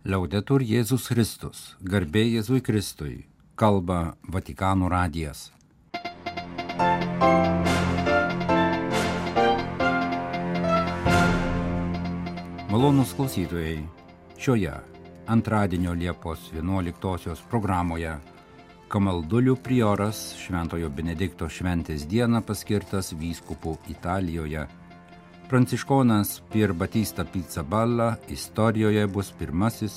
Liaudetur Jėzus Kristus, garbė Jėzui Kristui, kalba Vatikano radijas. Malonus klausytojai, šioje antradienio Liepos 11 programoje Kamaldulių prioras Šventojo Benedikto šventės dieną paskirtas vyskupų Italijoje Pranciškonas Pier Batista Pizzaballa istorijoje bus pirmasis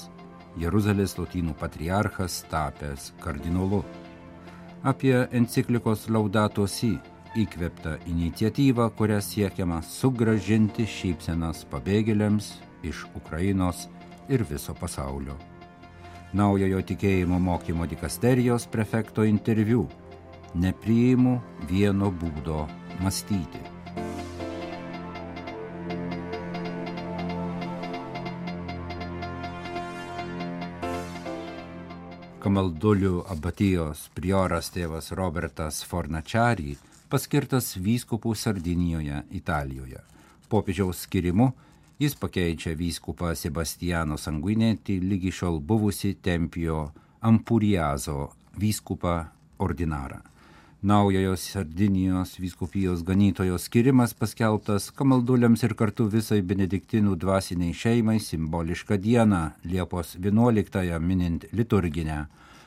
Jeruzalės lotynų patriarchas tapęs kardinolu. Apie enciklikos Laudato Si įkveptą iniciatyvą, kuria siekiama sugražinti šypsenas pabėgėliams iš Ukrainos ir viso pasaulio. Naujojo tikėjimo mokymo dikasterijos prefekto interviu. Nepriimu vieno būdo mąstyti. Kamaldulių abatijos prioras tėvas Robertas Fornačiari paskirtas vyskupų Sardinijoje, Italijoje. Popiežiaus skirimu jis pakeičia vyskupą Sebastiano Sanguinėti lygi šiol buvusi Tempijo Ampuriazo vyskupą ordinarą. Naujojo Sardinijos vyskupijos ganytojo skirimas paskelbtas kamalduliams ir kartu visai benediktinų dvasiniai šeimai simbolišką dieną Liepos 11-ąją minint liturginę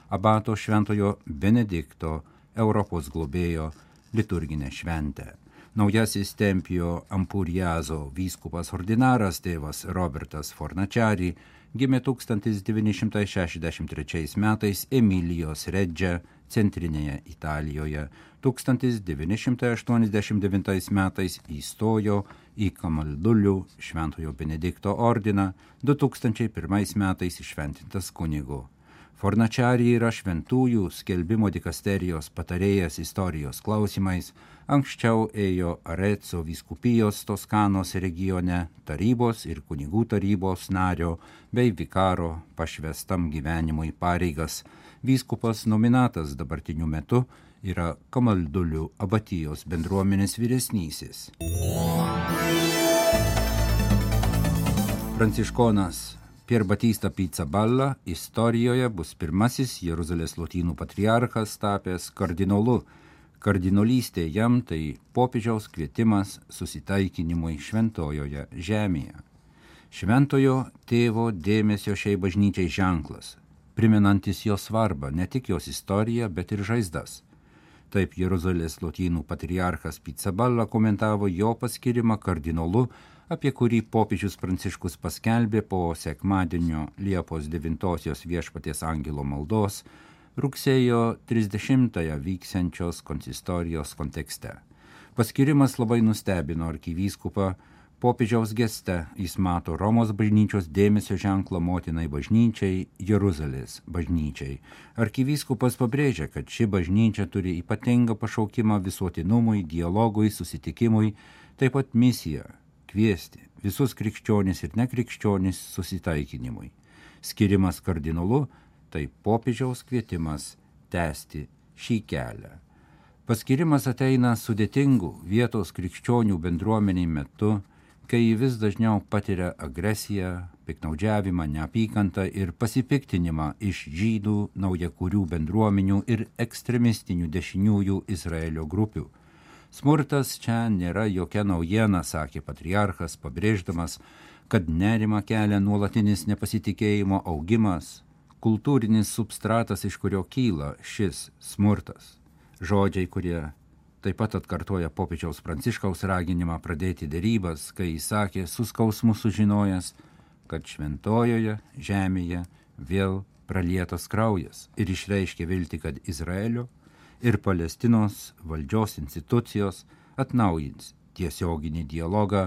abato šventojo Benedikto Europos globėjo liturginę šventę. Naujasis Tempijo Ampuriazo vyskupas ordinaras tėvas Robertas Fornačiari gimė 1963 metais Emilijos Redžia centrinėje Italijoje. 1989 metais įstojo į Kamaldulių Šventojo Benedikto ordiną, 2001 metais išventintas kunigu. Fornačiari yra šventųjų skelbimo dikasterijos patarėjas istorijos klausimais, anksčiau ėjo Areco vyskupijos Toskanos regione tarybos ir kunigų tarybos nario bei vikaro pašvestam gyvenimui pareigas. Vyskupas nominatas dabartiniu metu yra Kamaldulių abatijos bendruomenės vyresnysis. Pranciškonas Pier Batista Pizzaballa istorijoje bus pirmasis Jeruzalės lotynų patriarchas tapęs kardinolu. Kardinolystė jam tai popiežiaus kvietimas susitaikinimui šventojoje žemėje. Šventojo tėvo dėmesio šiai bažnyčiai ženklas, primenantis jo svarbą ne tik jos istoriją, bet ir žaizdas. Taip Jeruzalės lotynų patriarchas Pizzaballa komentavo jo paskirimą kardinolu apie kurį popiežius Pranciškus paskelbė po sekmadienio Liepos 9 viešpaties angelo maldos rugsėjo 30-ąją vyksiančios konsistorijos kontekste. Paskirimas labai nustebino arkivyskupą, popiežiaus geste jis mato Romos bažnyčios dėmesio ženklą motinai bažnyčiai, Jeruzalės bažnyčiai. Arkivyskupas pabrėžia, kad ši bažnyčia turi ypatingą pašaukimą visuotinumui, dialogui, susitikimui, taip pat misiją kviesti visus krikščionis ir nekrikščionis susitaikinimui. Skirimas kardinolu tai popiežiaus kvietimas tęsti šį kelią. Paskirimas ateina sudėtingų vietos krikščionių bendruomeniai metu, kai vis dažniau patiria agresiją, piknaudžiavimą, neapykantą ir pasipiktinimą iš žydų, naujakurių bendruomenių ir ekstremistinių dešiniųjų Izraelio grupių. Smurtas čia nėra jokia naujiena, sakė patriarchas, pabrėždamas, kad nerima kelia nuolatinis nepasitikėjimo augimas, kultūrinis substratas, iš kurio kyla šis smurtas. Žodžiai, kurie taip pat atkartoja popiežiaus pranciškaus raginimą pradėti dėrybas, kai jis sakė, suskausmu sužinojęs, kad šventojoje žemėje vėl pralietas kraujas ir išreiškė vilti, kad Izraelio ir Palestinos valdžios institucijos atnaujins tiesioginį dialogą,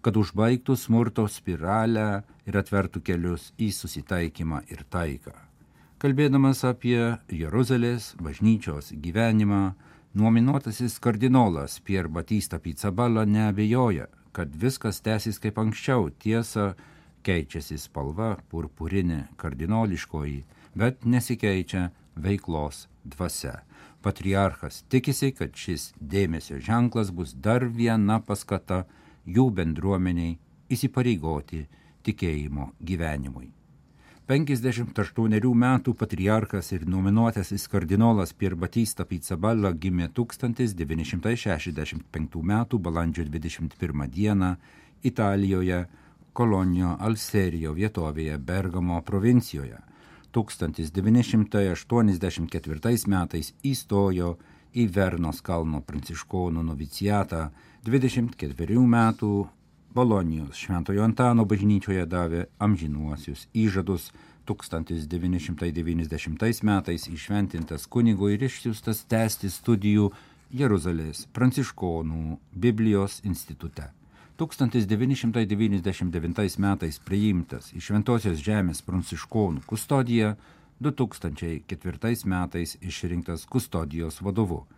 kad užbaigtų smurto spiralę ir atvertų kelius į susitaikymą ir taiką. Kalbėdamas apie Jeruzalės bažnyčios gyvenimą, nominuotasis kardinolas Pier Batista Pizzaballa neabejoja, kad viskas tęsis kaip anksčiau, tiesa, keičiasi spalva purpurinė kardinoliškoji, bet nesikeičia veiklos dvasia. Patriarchas tikisi, kad šis dėmesio ženklas bus dar viena paskata jų bendruomeniai įsipareigoti tikėjimo gyvenimui. 58 metų patriarkas ir nominuotasis kardinolas Pier Batista Pizzaballa gimė 1965 m. balandžio 21 d. Italijoje, Kolonio Alserijo vietovėje Bergamo provincijoje. 1984 metais įstojo į Vernos kalno pranciškonų novicijatą, 24 metų Bolonijos Šventojo Antano bažnyčioje davė amžinuosius įžadus. 1990 metais išventintas kunigo ir išsiųstas tęsti studijų Jeruzalės pranciškonų Biblijos institute. 1999 metais priimtas į Šventosios žemės pranciškonų kustodiją, 2004 metais išrinktas kustodijos vadovu,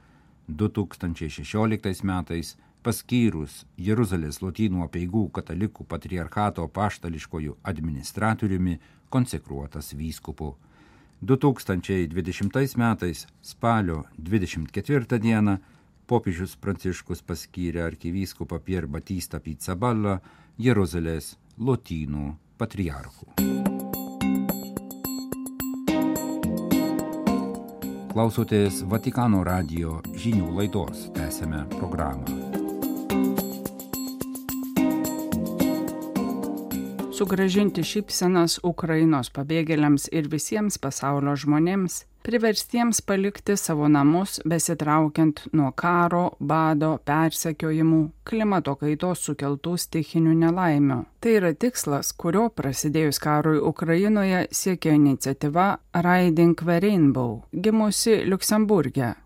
2016 metais paskyrus Jeruzalės lotynų apieigų katalikų patriarchato paštališkojų administratoriumi konsekruotas vyskupu. 2020 metais spalio 24 dieną popiežius Pranciškus paskyrė arkivyskupą Pier Batista Pizzaballa Jeruzalės lotynų patriarchų. Klausotės Vatikano radio žinių laidos, tęsėme programą. Sugražinti šypsenas Ukrainos pabėgėliams ir visiems pasaulio žmonėms, priverstiems palikti savo namus besitraukiant nuo karo, bado, persekiojimų, klimato kaitos sukeltų stichinių nelaimių. Tai yra tikslas, kurio prasidėjus karui Ukrainoje siekia iniciatyva Riding the Rainbow, gimusi Luksemburgė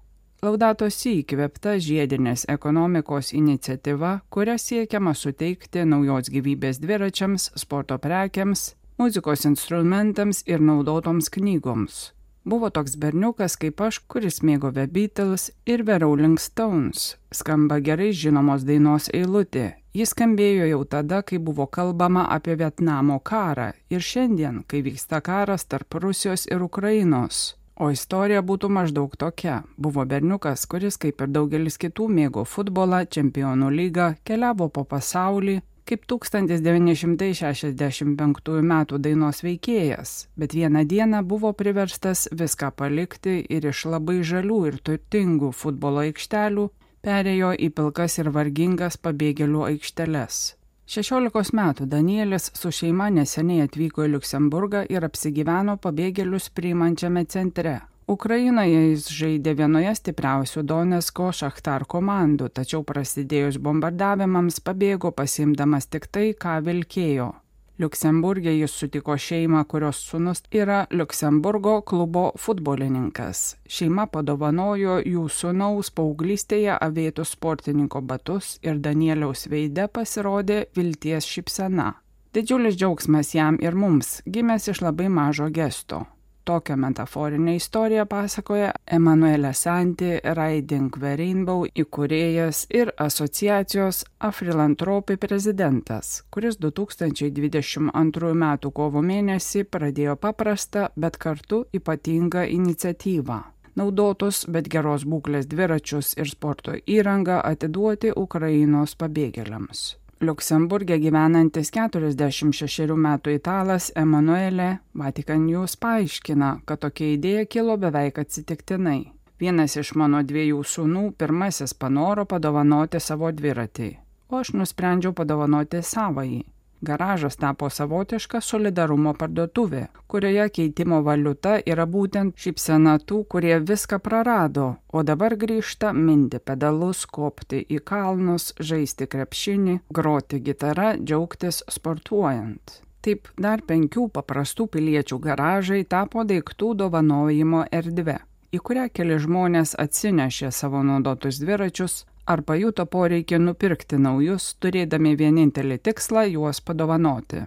Laudato Si įkvėpta žiedinės ekonomikos iniciatyva, kuria siekiama suteikti naujos gyvybės dviračiams, sporto prekiams, muzikos instrumentams ir naudotoms knygoms. Buvo toks berniukas kaip aš, kuris mėgo The Beatles ir The Rolling Stones. Skamba gerai žinomos dainos eilutė. Jis skambėjo jau tada, kai buvo kalbama apie Vietnamo karą ir šiandien, kai vyksta karas tarp Rusijos ir Ukrainos. O istorija būtų maždaug tokia. Buvo berniukas, kuris, kaip ir daugelis kitų, mėgo futbolą, čempionų lygą, keliavo po pasaulį, kaip 1965 m. dainos veikėjas, bet vieną dieną buvo priverstas viską palikti ir iš labai žalių ir turtingų futbolo aikštelių perėjo į pilkas ir vargingas pabėgėlių aikšteles. 16 metų Danielis su šeima neseniai atvyko į Luksemburgą ir apsigyveno pabėgėlius priimančiame centre. Ukrainoje jis žaidė vienoje stipriausių Donetsko Šachtar komandų, tačiau prasidėjus bombardavimams pabėgo pasimdamas tik tai, ką vilkėjo Liuksemburgė jis sutiko šeimą, kurios sunus yra Liuksemburgo klubo futbolininkas. Šeima padovanojo jų sunaus paauglystėje avėtus sportininko batus ir Danieliaus veide pasirodė vilties šypsena. Didžiulis džiaugsmas jam ir mums, gimęs iš labai mažo gesto. Tokią metaforinę istoriją pasakoja Emanuelė Santi Riding the Rainbow įkūrėjas ir asociacijos Afrilantropi prezidentas, kuris 2022 m. kovo mėnesį pradėjo paprastą, bet kartu ypatingą iniciatyvą naudotus, bet geros būklės dviračius ir sporto įrangą atiduoti Ukrainos pabėgėliams. Liuksemburgė gyvenantis 46 metų italas Emanuelė Vatikan News paaiškina, kad tokia idėja kilo beveik atsitiktinai. Vienas iš mano dviejų sūnų pirmasis panoro padovanoti savo dviratį, o aš nusprendžiau padovanoti savąjį. Garažas tapo savotiška solidarumo parduotuvė, kurioje keitimo valiuta yra būtent šypsena tų, kurie viską prarado, o dabar grįžta minti pedalus, kopti į kalnus, žaisti krepšinį, groti gitarą, džiaugtis sportuojant. Taip dar penkių paprastų piliečių garažai tapo daiktų dovanojimo erdve, į kurią keli žmonės atsinešė savo naudotus dviračius, ar pajuto poreikį nupirkti naujus, turėdami vienintelį tikslą juos padovanoti.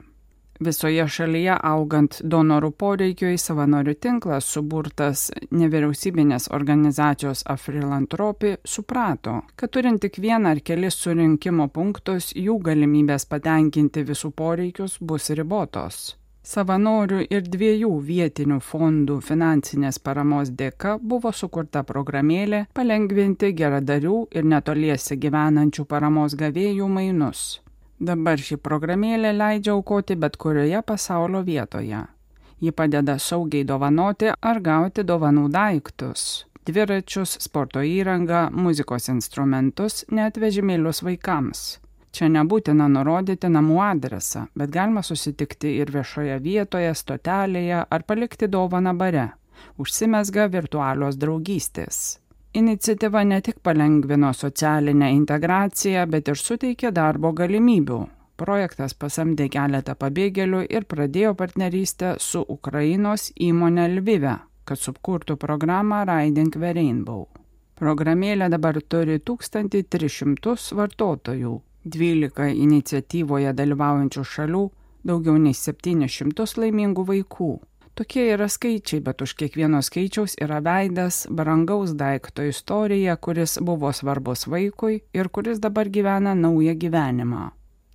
Visoje šalyje augant donorų poreikiui savanorių tinklas suburtas nevyriausybinės organizacijos Afrilantropi suprato, kad turint tik vieną ar kelis surinkimo punktus, jų galimybės patenkinti visų poreikius bus ribotos. Savanorių ir dviejų vietinių fondų finansinės paramos dėka buvo sukurta programėlė palengvinti geradarių ir netoliese gyvenančių paramos gavėjų mainus. Dabar ši programėlė leidžia aukoti bet kurioje pasaulio vietoje. Ji padeda saugiai dovanoti ar gauti dovanų daiktus - dviračius, sporto įrangą, muzikos instrumentus, net vežimėlius vaikams. Čia nebūtina nurodyti namų adresą, bet galima susitikti ir viešoje vietoje, stotelėje ar palikti dovaną bare. Užsimesga virtualios draugystės. Iniciatyva ne tik palengvino socialinę integraciją, bet ir suteikė darbo galimybių. Projektas pasamdė keletą pabėgėlių ir pradėjo partnerystę su Ukrainos įmonė Lvive, kad sukurtų programą Riding the Rainbow. Programėlė dabar turi 1300 vartotojų, 12 iniciatyvoje dalyvaujančių šalių, daugiau nei 700 laimingų vaikų. Tokie yra skaičiai, bet už kiekvieno skaičiaus yra veidas, brangaus daikto istorija, kuris buvo svarbus vaikui ir kuris dabar gyvena naują gyvenimą.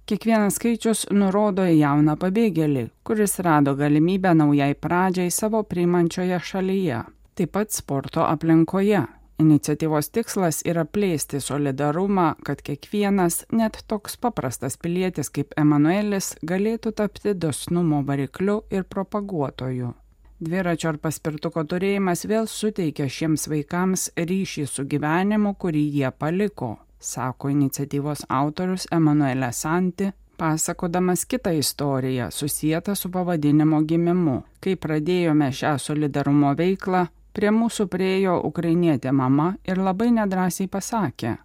Kiekvienas skaičius nurodo į jauną pabėgėlį, kuris rado galimybę naujai pradžiai savo priimančioje šalyje, taip pat sporto aplinkoje, Iniciatyvos tikslas yra plėsti solidarumą, kad kiekvienas, net toks paprastas pilietis kaip Emanuelis, galėtų tapti dosnumo varikliu ir propaguotoju. Dviračio ar paspirtuko turėjimas vėl suteikia šiems vaikams ryšį su gyvenimu, kurį jie paliko, sako iniciatyvos autorius Emanuelė Santi, pasakodamas kitą istoriją susijęta su pavadinimo gimimu. Kai pradėjome šią solidarumo veiklą, Prie mūsų priejo ukrainietė mama ir labai nedrasiai pasakė,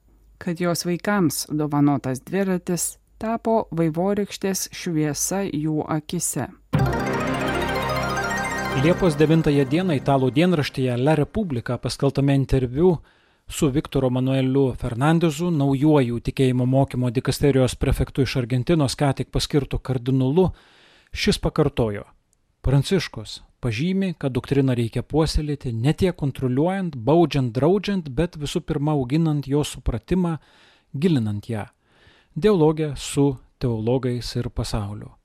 kad jos vaikams dovanotas dviratis tapo vaivorykštės šviesa jų akise. Liepos 9 dieną italų dienraštyje La Repubblica paskeltame interviu su Viktoro Manueliu Fernandezu, naujuoju tikėjimo mokymo dikasterijos prefektu iš Argentinos, ką tik paskirtų kardinolu, šis pakartojo. Pranciškus pažymi, kad doktriną reikia puoselėti ne tiek kontroliuojant, baudžiant, draudžiant, bet visų pirma auginant jo supratimą, gilinant ją. Dialogė su teologais ir pasauliu.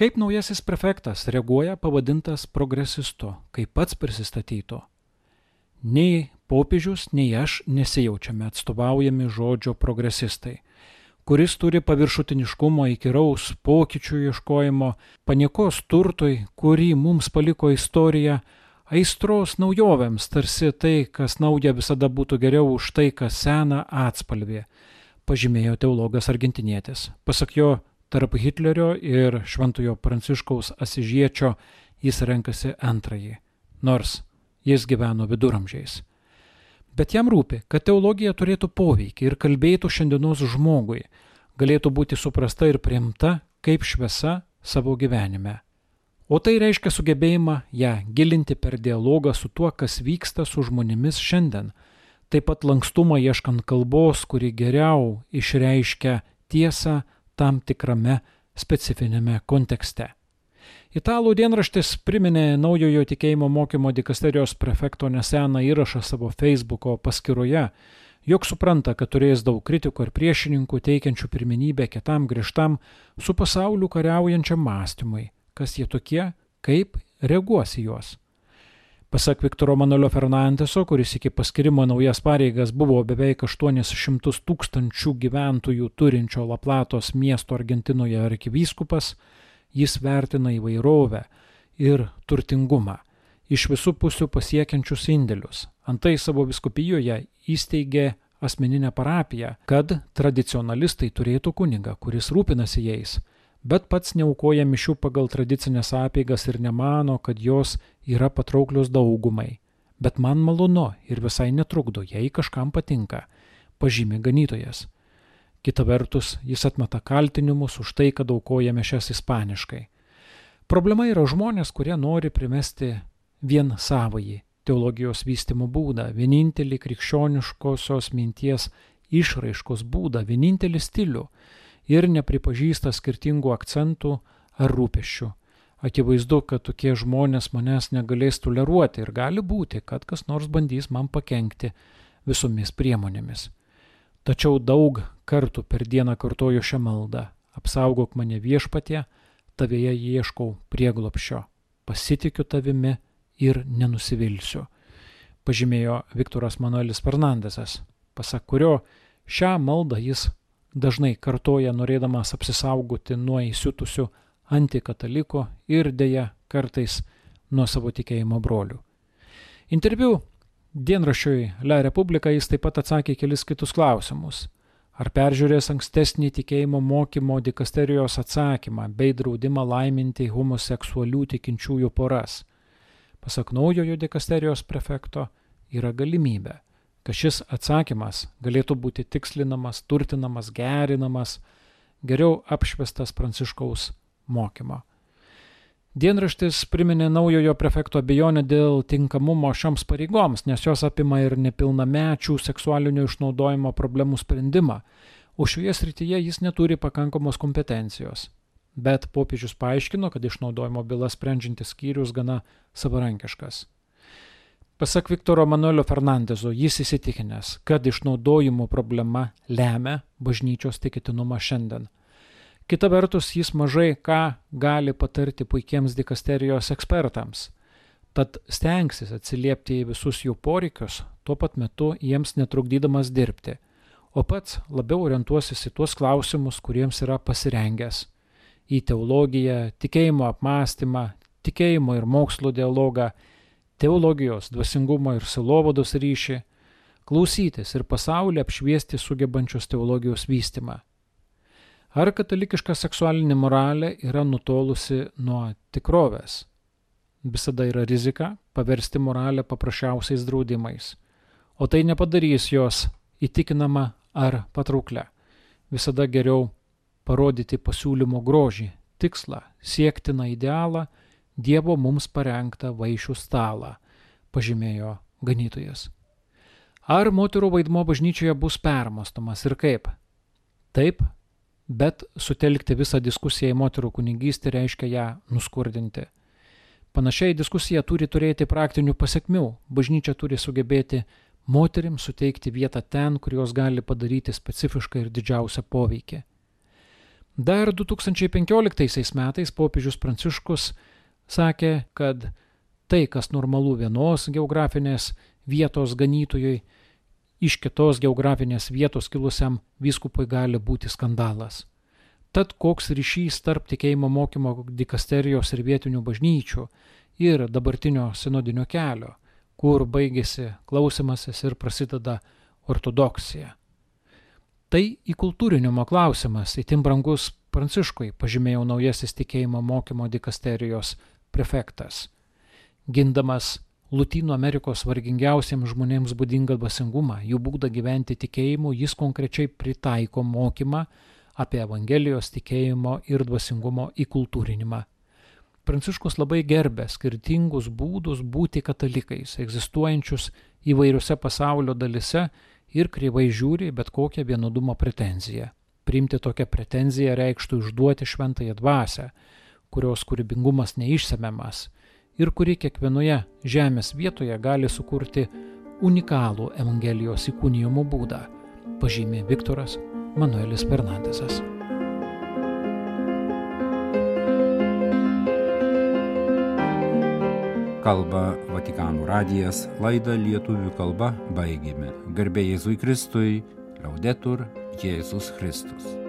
Kaip naujasis prefektas reaguoja pavadintas progresistu, kaip pats prisistatyto? Nei popiežius, nei aš nesijaučiame atstovaujami žodžio progresistai kuris turi paviršutiniškumo įkyraus pokyčių ieškojimo, paniekos turtui, kurį mums paliko istorija, aistros naujovėms, tarsi tai, kas nauja visada būtų geriau už tai, kas sena atspalvė, pažymėjo teologas argentinietis. Pasak jo, tarp Hitlerio ir Šventojo Pranciškaus Asižiečio jis renkasi antrąjį, nors jis gyveno viduramžiais bet jam rūpi, kad teologija turėtų poveikį ir kalbėtų šiandienos žmogui, galėtų būti suprasta ir priimta kaip šviesa savo gyvenime. O tai reiškia sugebėjimą ją gilinti per dialogą su tuo, kas vyksta su žmonėmis šiandien, taip pat lankstumą ieškant kalbos, kuri geriau išreiškia tiesą tam tikrame specifinėme kontekste. Italų dienraštis priminė naujojo tikėjimo mokymo dikasterijos prefekto neseną įrašą savo Facebooko paskyroje, jog supranta, kad turės daug kritikų ir priešininkų teikiančių pirminybę kitam grįžtam su pasauliu kariaujančiam mąstymui, kas jie tokie, kaip reaguos į juos. Pasak Viktoro Manolio Fernandeso, kuris iki paskirimo naujas pareigas buvo beveik 800 tūkstančių gyventojų turinčio Laplatos miesto Argentinoje arkivyskupas, Jis vertina įvairovę ir turtingumą, iš visų pusių pasiekiančius indėlius. Antai savo viskupijoje įsteigė asmeninę parapiją, kad tradicionalistai turėtų kunigą, kuris rūpinasi jais, bet pats neaukoja mišių pagal tradicinės apėgas ir nemano, kad jos yra patrauklios daugumai. Bet man malonu ir visai netrukdo, jei kažkam patinka, pažymė ganytojas. Kita vertus, jis atmeta kaltinimus už tai, kad aukojame šias ispaniškai. Problema yra žmonės, kurie nori primesti vien savąjį teologijos vystimo būdą, vienintelį krikščioniškosios minties išraiškos būdą, vienintelį stilių ir nepripažįsta skirtingų akcentų ar rūpeščių. Akivaizdu, kad tokie žmonės manęs negalės toleruoti ir gali būti, kad kas nors bandys man pakengti visomis priemonėmis. Tačiau daug kartų per dieną kartoju šią maldą. Apsaugok mane viešpatie, tavėje ieškau prieglopšio, pasitikiu tavimi ir nenusivilsiu. Pažymėjo Viktoras Manuelis Fernandesas, pasak kurio šią maldą jis dažnai kartoja norėdamas apsisaugoti nuo įsiutusių antikataliko ir dėja kartais nuo savo tikėjimo brolių. Interviu dienraščiui Le Republika jis taip pat atsakė kelis kitus klausimus. Ar peržiūrės ankstesnį tikėjimo mokymo dikasterijos atsakymą bei draudimą laiminti homoseksualių tikinčiųjų poras? Pasak naujojo dikasterijos prefekto, yra galimybė, kad šis atsakymas galėtų būti tikslinamas, turtinamas, gerinamas, geriau apšvestas pranciškaus mokymo. Dienraštis priminė naujojo prefekto abejonę dėl tinkamumo šioms pareigoms, nes jos apima ir nepilnamečių seksualinio išnaudojimo problemų sprendimą, o šioje srityje jis neturi pakankamos kompetencijos. Bet popiežius paaiškino, kad išnaudojimo bylas sprendžiantis skyrius gana savarankiškas. Pasak Viktoro Manuelio Fernandezo, jis įsitikinęs, kad išnaudojimo problema lemia bažnyčios tikitinumą šiandien Kita vertus, jis mažai ką gali patarti puikiems dikasterijos ekspertams, tad stengsis atsiliepti į visus jų poreikius, tuo pat metu jiems netrukdydamas dirbti, o pats labiau orientuosis į tuos klausimus, kuriems yra pasirengęs - į teologiją, tikėjimo apmąstymą, tikėjimo ir mokslo dialogą, teologijos, dvasingumo ir silovados ryšį, klausytis ir pasaulį apšviesti sugebančios teologijos vystimą Ar katalikiška seksualinė moralė yra nutolusi nuo tikrovės? Visada yra rizika paversti moralę paprasčiausiais draudimais, o tai nepadarys jos įtikinama ar patrauklę. Visada geriau parodyti pasiūlymo grožį, tikslą, siektiną idealą, Dievo mums parengtą vaišių stalą, pažymėjo ganytojas. Ar moterų vaidmo bažnyčioje bus permastomas ir kaip? Taip, bet sutelkti visą diskusiją į moterų kunigystę reiškia ją nuskurdinti. Panašiai diskusija turi turėti praktinių pasiekmių. Bažnyčia turi sugebėti moterims suteikti vietą ten, kur jos gali padaryti specifišką ir didžiausią poveikį. Dar 2015 metais popiežius Pranciškus sakė, kad tai, kas normalu vienos geografinės vietos ganytojui, iš kitos geografinės vietos kilusiam vyskupui gali būti skandalas. Tad koks ryšys tarp tikėjimo mokymo dikasterijos ir vietinių bažnyčių ir dabartinio sinodinio kelio, kur baigėsi klausimasis ir prasideda ortodoksija. Tai įkultūrinimo klausimas, įtim brangus Pranciškui, pažymėjo naujasis tikėjimo mokymo dikasterijos prefektas. Gindamas Lutynų Amerikos vargingiausiems žmonėms būdingą dvasingumą, jų būdą gyventi tikėjimu, jis konkrečiai pritaiko mokymą apie Evangelijos tikėjimo ir dvasingumo įkultūrinimą. Pranciškus labai gerbė skirtingus būdus būti katalikais, egzistuojančius įvairiose pasaulio dalise ir kreivai žiūri bet kokią vienodumo pretenziją. Priimti tokią pretenziją reikštų išduoti šventąją dvasę, kurios kūrybingumas neišsemiamas ir kuri kiekvienoje žemės vietoje gali sukurti unikalų Evangelijos įkūnijimo būdą, pažymė Viktoras Manuelis Fernandesas. Kalba Vatikanų radijas, laidą lietuvių kalba baigėme. Garbė Jėzui Kristui, laudetur Jėzus Kristus.